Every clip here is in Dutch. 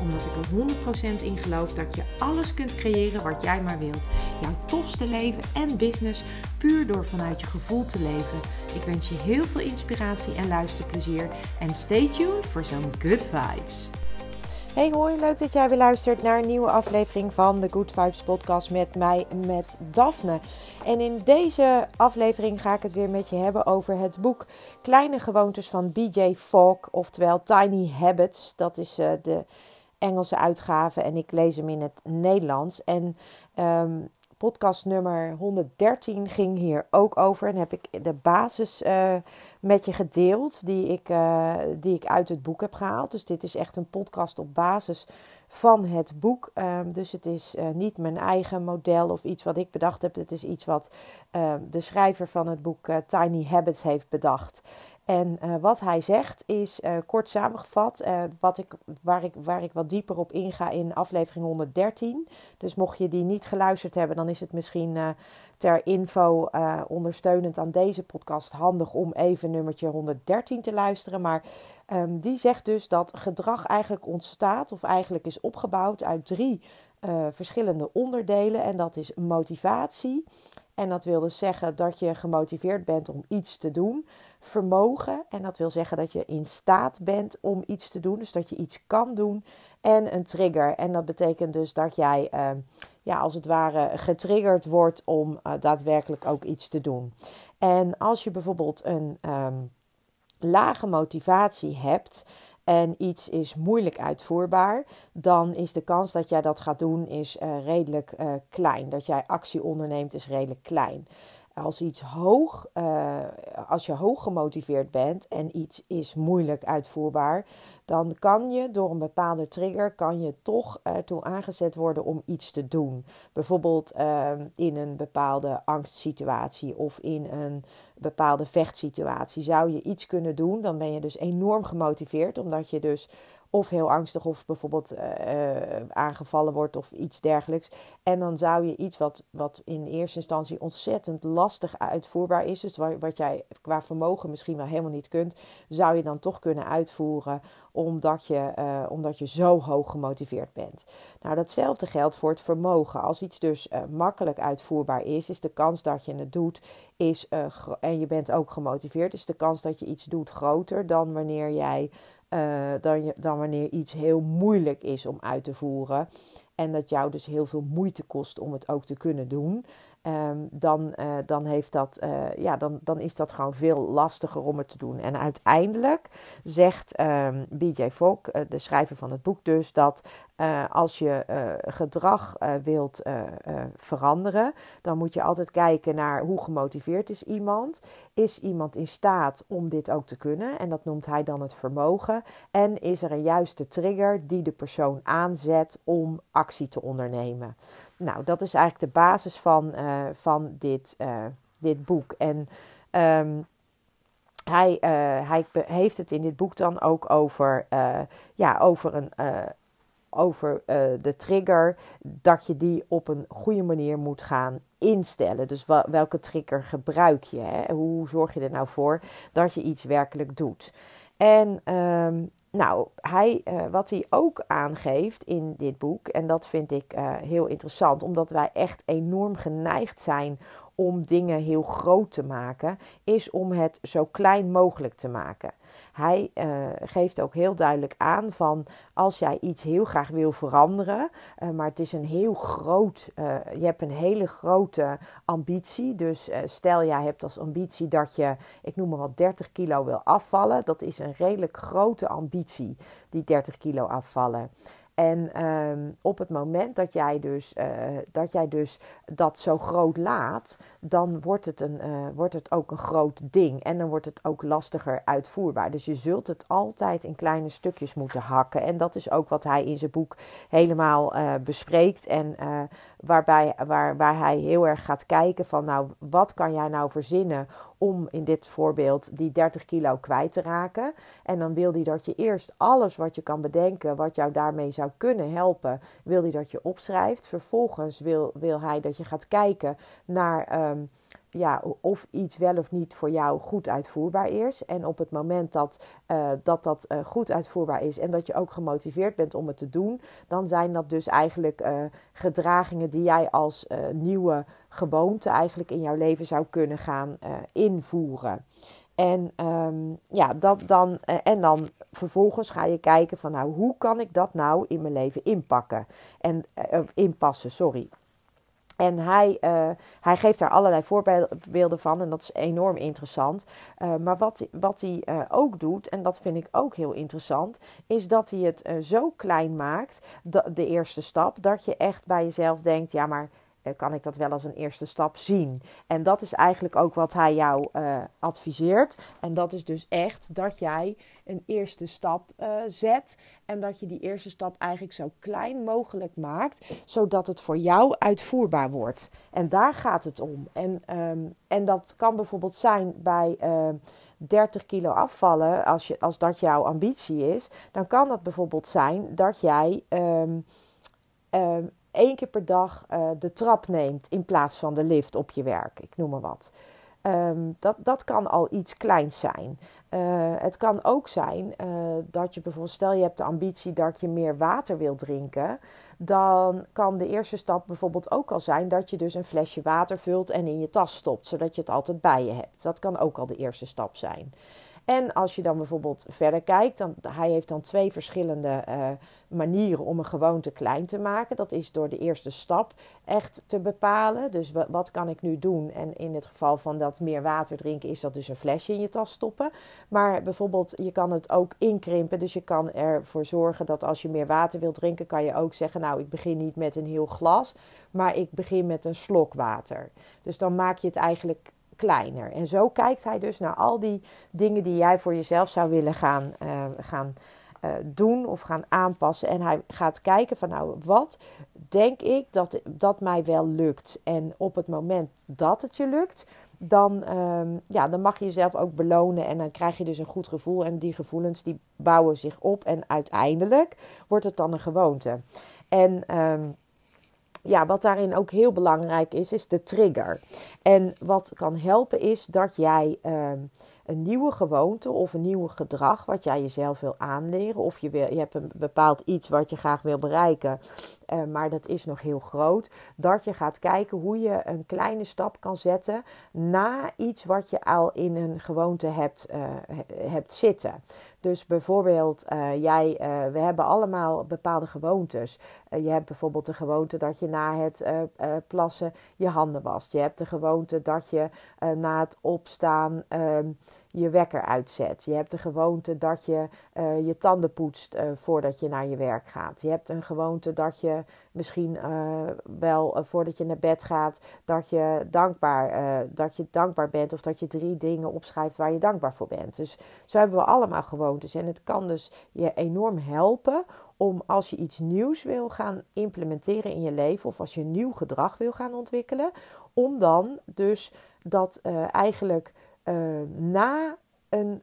Omdat ik er 100% in geloof dat je alles kunt creëren wat jij maar wilt. Jouw tofste leven en business puur door vanuit je gevoel te leven. Ik wens je heel veel inspiratie en luisterplezier. En stay tuned voor zo'n good vibes. Hey hoi, leuk dat jij weer luistert naar een nieuwe aflevering van de Good Vibes podcast met mij, met Daphne. En in deze aflevering ga ik het weer met je hebben over het boek Kleine Gewoontes van BJ Fogg, oftewel Tiny Habits. Dat is uh, de Engelse uitgave en ik lees hem in het Nederlands. En um, podcast nummer 113 ging hier ook over. En heb ik de basis uh, met je gedeeld die ik, uh, die ik uit het boek heb gehaald. Dus dit is echt een podcast op basis van het boek. Um, dus het is uh, niet mijn eigen model of iets wat ik bedacht heb. Het is iets wat de schrijver van het boek Tiny Habits heeft bedacht. En uh, wat hij zegt is uh, kort samengevat, uh, wat ik, waar, ik, waar ik wat dieper op inga in aflevering 113. Dus mocht je die niet geluisterd hebben, dan is het misschien ter info ondersteunend aan deze podcast handig om even nummertje 113 te luisteren. Maar um, die zegt dus dat gedrag eigenlijk ontstaat of eigenlijk is opgebouwd uit drie verschillende onderdelen. En dat is motivatie. En dat wil dus zeggen dat je gemotiveerd bent om iets te doen vermogen. En dat wil zeggen dat je in staat bent om iets te doen. Dus dat je iets kan doen. En een trigger. En dat betekent dus dat jij, uh, ja, als het ware, getriggerd wordt om uh, daadwerkelijk ook iets te doen. En als je bijvoorbeeld een um, lage motivatie hebt en iets is moeilijk uitvoerbaar, dan is de kans dat jij dat gaat doen is, uh, redelijk uh, klein. Dat jij actie onderneemt is redelijk klein als iets hoog, uh, als je hoog gemotiveerd bent en iets is moeilijk uitvoerbaar, dan kan je door een bepaalde trigger kan je toch ertoe aangezet worden om iets te doen. Bijvoorbeeld uh, in een bepaalde angstsituatie of in een bepaalde vechtsituatie zou je iets kunnen doen. Dan ben je dus enorm gemotiveerd, omdat je dus of heel angstig of bijvoorbeeld uh, aangevallen wordt of iets dergelijks. En dan zou je iets wat, wat in eerste instantie ontzettend lastig uitvoerbaar is, dus wat, jij qua vermogen misschien wel helemaal niet kunt, zou je dan toch kunnen uitvoeren omdat je, uh, omdat je zo hoog gemotiveerd bent. Nou, datzelfde geldt voor het vermogen. Als iets dus makkelijk uitvoerbaar is, is de kans dat je het doet, is, en je bent ook gemotiveerd, is de kans dat je iets doet groter dan wanneer jij uh, dan, je, dan wanneer iets heel moeilijk is om uit te voeren. En dat jou dus heel veel moeite kost om het ook te kunnen doen. Um, dan, uh, dan, heeft dat, uh, ja, dan, dan is dat gewoon veel lastiger om het te doen. En uiteindelijk zegt um, ehm, BJ Fogg, de schrijver van het boek dus, dat als je gedrag wilt veranderen, dan moet je altijd kijken naar hoe gemotiveerd is iemand. Is iemand in staat om dit ook te kunnen? En dat noemt hij dan het vermogen. En is er een juiste trigger die de persoon aanzet om actie te ondernemen? Nou, dat is eigenlijk de basis van, van dit, dit boek. En um, hij, hij heeft het in dit boek dan ook over, ja, over, een, over de trigger, dat je die op een goede manier moet gaan instellen. Dus welke trigger gebruik je? Hè? Hoe zorg je er nou voor dat je iets werkelijk doet? En um, nou, hij, uh, wat hij ook aangeeft in dit boek, en dat vind ik uh, heel interessant, omdat wij echt enorm geneigd zijn om dingen heel groot te maken, is om het zo klein mogelijk te maken. Hij uh, geeft ook heel duidelijk aan van als jij iets heel graag wil veranderen, uh, maar het is een heel groot, uh, je hebt een hele grote ambitie. Dus stel jij hebt als ambitie dat je, ik noem maar wat, 30 kilo wil afvallen. Dat is een redelijk grote ambitie, die 30 kilo afvallen. En um, op het moment dat jij, dus, uh, dat jij dus dat zo groot laat, dan wordt het, een, uh, wordt het ook een groot ding. En dan wordt het ook lastiger uitvoerbaar. Dus je zult het altijd in kleine stukjes moeten hakken. En dat is ook wat hij in zijn boek helemaal uh, bespreekt. En waarbij, waar, waar hij heel erg gaat kijken van nou, wat kan jij nou verzinnen om in dit voorbeeld die 30 kilo kwijt te raken. En dan wil hij dat je eerst alles wat je kan bedenken, wat jou daarmee zou kunnen helpen, wil hij dat je opschrijft. Vervolgens wil, wil hij dat je gaat kijken naar ehm, ja, of iets wel of niet voor jou goed uitvoerbaar is. En op het moment dat uh, dat, dat uh, goed uitvoerbaar is en dat je ook gemotiveerd bent om het te doen, dan zijn dat dus eigenlijk uh, gedragingen die jij als nieuwe gewoonte eigenlijk in jouw leven zou kunnen gaan invoeren. En, um, ja, dat dan, en dan vervolgens ga je kijken van nou, hoe kan ik dat nou in mijn leven inpakken? En inpassen, sorry. En hij, uh, hij geeft daar allerlei voorbeelden van en dat is enorm interessant. Uh, maar wat, wat hij uh, ook doet, en dat vind ik ook heel interessant, is dat hij het zo klein maakt, de, eerste stap, dat je echt bij jezelf denkt, ja maar eh, kan ik dat wel als een eerste stap zien. En dat is eigenlijk ook wat hij jou uh, adviseert. En dat is dus echt dat jij een eerste stap uh, zet. En dat je die eerste stap eigenlijk zo klein mogelijk maakt, zodat het voor jou uitvoerbaar wordt. En daar gaat het om. En, um, en dat kan bijvoorbeeld zijn bij. Uh, 30 kilo afvallen, als, je, als dat jouw ambitie is, dan kan dat bijvoorbeeld zijn dat jij um, um, één keer per dag uh, de trap neemt in plaats van de lift op je werk. Ik noem maar wat. Um, dat, dat kan al iets kleins zijn. Uh, het kan ook zijn uh, dat je bijvoorbeeld, stel je hebt de ambitie dat je meer water wilt drinken, dan kan de eerste stap bijvoorbeeld ook al zijn dat je dus een flesje water vult en in je tas stopt, zodat je het altijd bij je hebt. Dat kan ook al de eerste stap zijn. En als je dan bijvoorbeeld verder kijkt, dan, hij heeft dan twee verschillende uh, manieren om een gewoonte klein te maken. Dat is door de eerste stap echt te bepalen. Dus wat kan ik nu doen? En in het geval van dat meer water drinken, is dat dus een flesje in je tas stoppen. Maar bijvoorbeeld, je kan het ook inkrimpen. Dus je kan ervoor zorgen dat als je meer water wilt drinken, kan je ook zeggen: Nou, ik begin niet met een heel glas, maar ik begin met een slok water. Dus dan maak je het eigenlijk kleiner. En zo kijkt hij dus naar al die dingen die jij voor jezelf zou willen gaan, uh, gaan uh, doen of gaan aanpassen. En hij gaat kijken van nou, wat denk ik dat, dat mij wel lukt. En op het moment dat het je lukt, dan, um, ja, dan mag je jezelf ook belonen en dan krijg je dus een goed gevoel. En die gevoelens die bouwen zich op en uiteindelijk wordt het dan een gewoonte. En um, ja, wat daarin ook heel belangrijk is, is de trigger. En wat kan helpen is dat jij uh, een nieuwe gewoonte of een nieuw gedrag wat jij jezelf wil aanleren. Of je, wil, je hebt een bepaald iets wat je graag wil bereiken, uh, maar dat is nog heel groot. Dat je gaat kijken hoe je een kleine stap kan zetten na iets wat je al in een gewoonte hebt, uh, hebt zitten. Dus bijvoorbeeld, uh, jij, we hebben allemaal bepaalde gewoontes. Je hebt bijvoorbeeld de gewoonte dat je na het plassen je handen wast. Je hebt de gewoonte dat je na het opstaan ehm, je wekker uitzet. Je hebt de gewoonte dat je uh, je tanden poetst uh, voordat je naar je werk gaat. Je hebt een gewoonte dat je misschien uh, wel voordat je naar bed gaat, dat je, dankbaar, dat je dankbaar bent of dat je drie dingen opschrijft waar je dankbaar voor bent. Dus zo hebben we allemaal gewoontes. En het kan dus je enorm helpen om als je iets nieuws wil gaan implementeren in je leven of als je nieuw gedrag wil gaan ontwikkelen, om dan dus dat eigenlijk uh, na een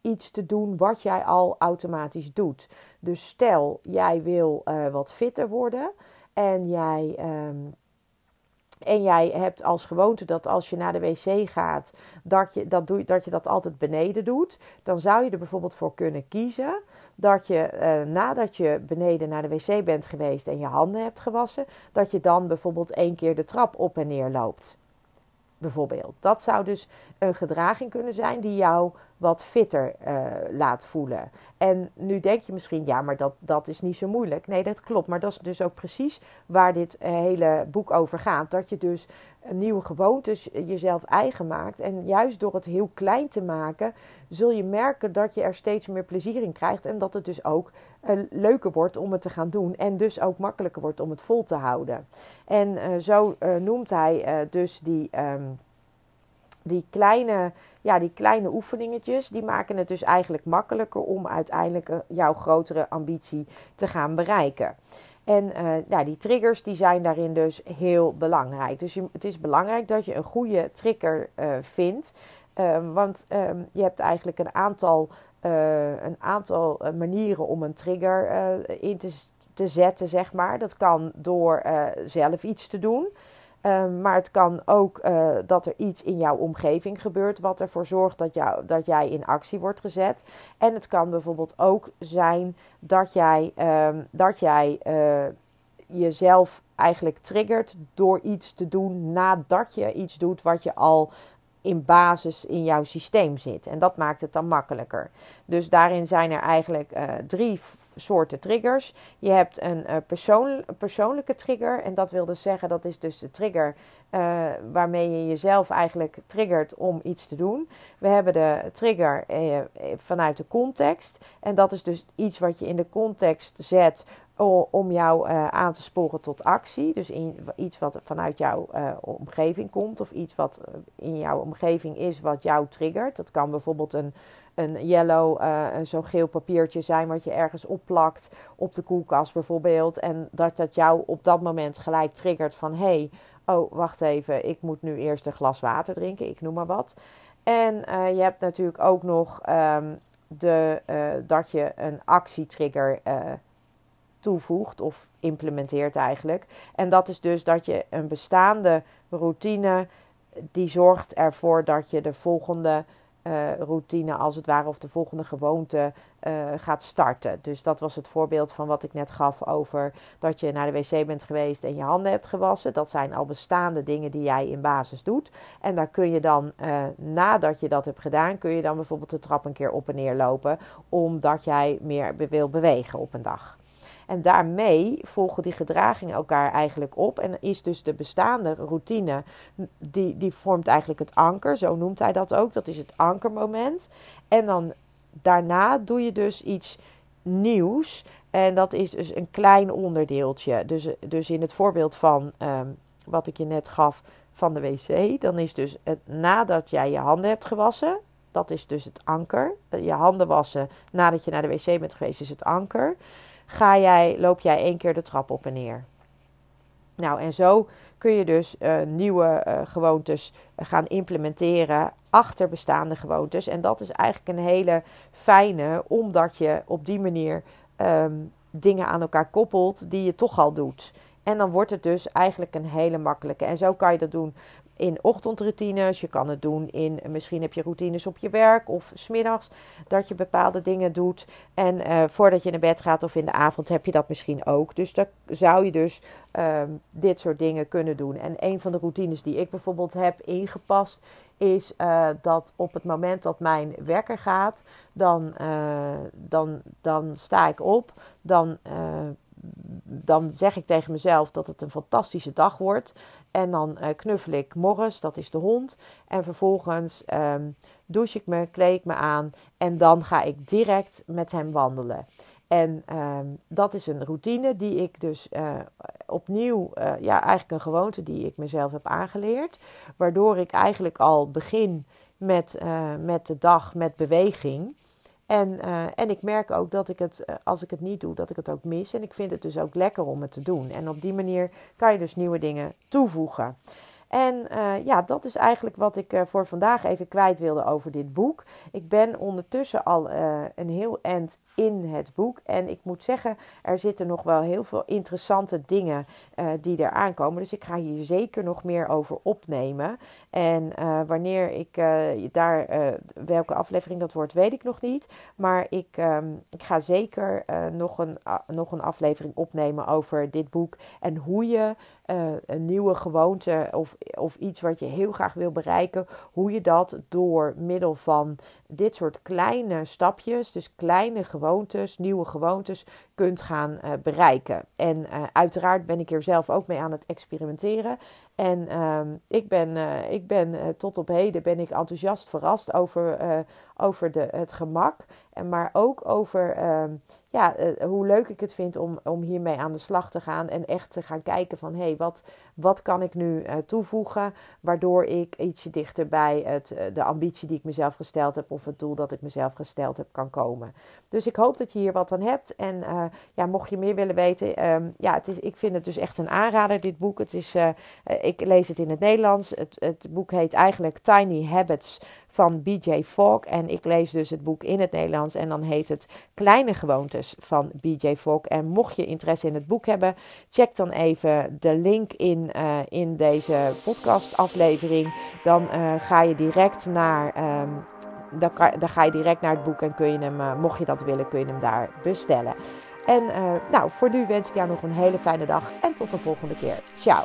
iets te doen wat jij al automatisch doet. Dus stel, jij wil uh, wat fitter worden en jij, um, en jij hebt als gewoonte dat als je naar de wc gaat, dat je dat, doe, dat je dat altijd beneden doet. Dan zou je er bijvoorbeeld voor kunnen kiezen dat je uh, nadat je beneden naar de wc bent geweest en je handen hebt gewassen, dat je dan bijvoorbeeld één keer de trap op en neer loopt bijvoorbeeld. Dat zou dus een gedraging kunnen zijn die jou wat fitter uh, laat voelen. En nu denk je misschien, ja, maar dat, dat is niet zo moeilijk. Nee, dat klopt. Maar dat is dus ook precies waar dit uh, hele boek over gaat. Dat je dus nieuwe gewoontes jezelf eigen maakt. En juist door het heel klein te maken, zul je merken dat je er steeds meer plezier in krijgt. En dat het dus ook uh, leuker wordt om het te gaan doen. En dus ook makkelijker wordt om het vol te houden. En zo noemt hij dus die, um, die, kleine, ja, die kleine oefeningetjes. Die maken het dus eigenlijk makkelijker om uiteindelijk jouw grotere ambitie te gaan bereiken. En uh, die triggers die zijn daarin dus heel belangrijk. Dus het is belangrijk dat je een goede trigger uh, vindt. Uh, want um, je hebt eigenlijk een aantal, een aantal manieren om een trigger in te, te zetten, zeg maar. Dat kan door zelf iets te doen. Um, maar het kan ook uh, dat er iets in jouw omgeving gebeurt wat ervoor zorgt dat, jou, dat jij in actie wordt gezet. En het kan bijvoorbeeld ook zijn dat jij, um, dat jij uh, jezelf eigenlijk triggert door iets te doen nadat je iets doet wat je al in basis in jouw systeem zit. En dat maakt het dan makkelijker. Dus daarin zijn er eigenlijk uh, drie soorten triggers. Je hebt een uh, persoon, persoonlijke trigger. En dat wil dus zeggen, dat is dus de trigger uh, waarmee je jezelf eigenlijk triggert om iets te doen. We hebben de trigger vanuit de context. En dat is dus iets wat je in de context zet om jou uh, aan te sporen tot actie. Dus iets wat vanuit jouw uh, omgeving komt, of iets wat in jouw omgeving is wat jou triggert. Dat kan bijvoorbeeld een, een yellow, uh, zo'n geel papiertje zijn wat je ergens opplakt op de koelkast bijvoorbeeld. En dat dat jou op dat moment gelijk triggert van hé, hey, oh wacht even, ik moet nu eerst een glas water drinken, ik noem maar wat. En je hebt natuurlijk ook nog um, de, dat je een actietrigger toevoegt of implementeert eigenlijk. En dat is dus dat je een bestaande routine die zorgt ervoor dat je de volgende uh, routine als het ware of de volgende gewoonte uh, gaat starten. Dus dat was het voorbeeld van wat ik net gaf over dat je naar de wc bent geweest en je handen hebt gewassen. Dat zijn al bestaande dingen die jij in basis doet. En daar kun je dan, uh, nadat je dat hebt gedaan, kun je dan bijvoorbeeld de trap een keer op en neer lopen, omdat jij meer wil bewegen op een dag. En daarmee volgen die gedragingen elkaar eigenlijk op. En is dus de bestaande routine, die, die vormt eigenlijk het anker. Zo noemt hij dat ook. Dat is het ankermoment. En dan daarna doe je dus iets nieuws. En dat is dus een klein onderdeeltje. Dus, dus in het voorbeeld van um, wat ik je net gaf van de wc, dan is dus het, nadat jij je handen hebt gewassen, dat is dus het anker. Je handen wassen nadat je naar de wc bent geweest, is het anker ga jij, loop jij één keer de trap op en neer. Nou, en zo kun je dus uh, nieuwe uh, gewoontes gaan implementeren achter bestaande gewoontes. En dat is eigenlijk een hele fijne, omdat je op die manier um, dingen aan elkaar koppelt die je toch al doet. En dan wordt het dus eigenlijk een hele makkelijke. En zo kan je dat doen in ochtendroutines. Je kan het doen in, misschien heb je routines op je werk of smiddags dat je bepaalde dingen doet. En uh, voordat je naar bed gaat of in de avond heb je dat misschien ook. Dus dan zou je dus um, dit soort dingen kunnen doen. En een van de routines die ik bijvoorbeeld heb ingepast is uh, dat op het moment dat mijn wekker gaat, dan, uh, dan, dan sta ik op. Dan dan zeg ik tegen mezelf dat het een fantastische dag wordt. En dan uh, knuffel ik Morris, dat is de hond. En vervolgens um, douche ik me, kleed ik me aan. En dan ga ik direct met hem wandelen. En um, dat is een routine die ik dus uh, opnieuw, uh, ja, eigenlijk een gewoonte die ik mezelf heb aangeleerd. Waardoor ik eigenlijk al begin met, met de dag met beweging. En, uh, en ik merk ook dat ik het, uh, als ik het niet doe, dat ik het ook mis. En ik vind het dus ook lekker om het te doen. En op die manier kan je dus nieuwe dingen toevoegen. En uh, ja, dat is eigenlijk wat ik uh, voor vandaag even kwijt wilde over dit boek. Ik ben ondertussen al uh, een heel eind in het boek. En ik moet zeggen, er zitten nog wel heel veel interessante dingen die er aankomen. Dus ik ga hier zeker nog meer over opnemen. En wanneer ik daar, welke aflevering dat wordt, weet ik nog niet. Maar ik, um, ik ga zeker nog, een, nog een aflevering opnemen over dit boek. En hoe je een nieuwe gewoonte of of iets wat je heel graag wil bereiken, hoe je dat door middel van dit soort kleine stapjes, dus kleine gewoontes, nieuwe gewoontes, kunt gaan uh, bereiken. En uh, uiteraard ben ik hier zelf ook mee aan het experimenteren. En uh, ik ben, uh, ik ben tot op heden ben ik enthousiast verrast over, over de, het gemak. En maar ook over ehm, ja, hoe leuk ik het vind om, om hiermee aan de slag te gaan. En echt te gaan kijken van hé, hey, wat, wat kan ik nu toevoegen waardoor ik ietsje dichter bij het, de ambitie die ik mezelf gesteld heb of het doel dat ik mezelf gesteld heb kan komen. Dus ik hoop dat je hier wat aan hebt. En ja, mocht je meer willen weten, ehm, ja, het is, ik vind het dus echt een aanrader, dit boek. Het is, ik lees het in het Nederlands. Het, het boek heet eigenlijk Tiny Habits van BJ Fogg. En ik lees dus het boek in het Nederlands en dan heet het Kleine Gewoontes van BJ Fogg. En mocht je interesse in het boek hebben, check dan even de link in, in deze podcastaflevering. Dan ga je direct naar. Um, dan, dan, ga je direct naar het boek en kun je hem, uh, mocht je dat willen, kun je hem daar bestellen. En nou, voor nu wens ik jou nog een hele fijne dag en tot de volgende keer. Ciao!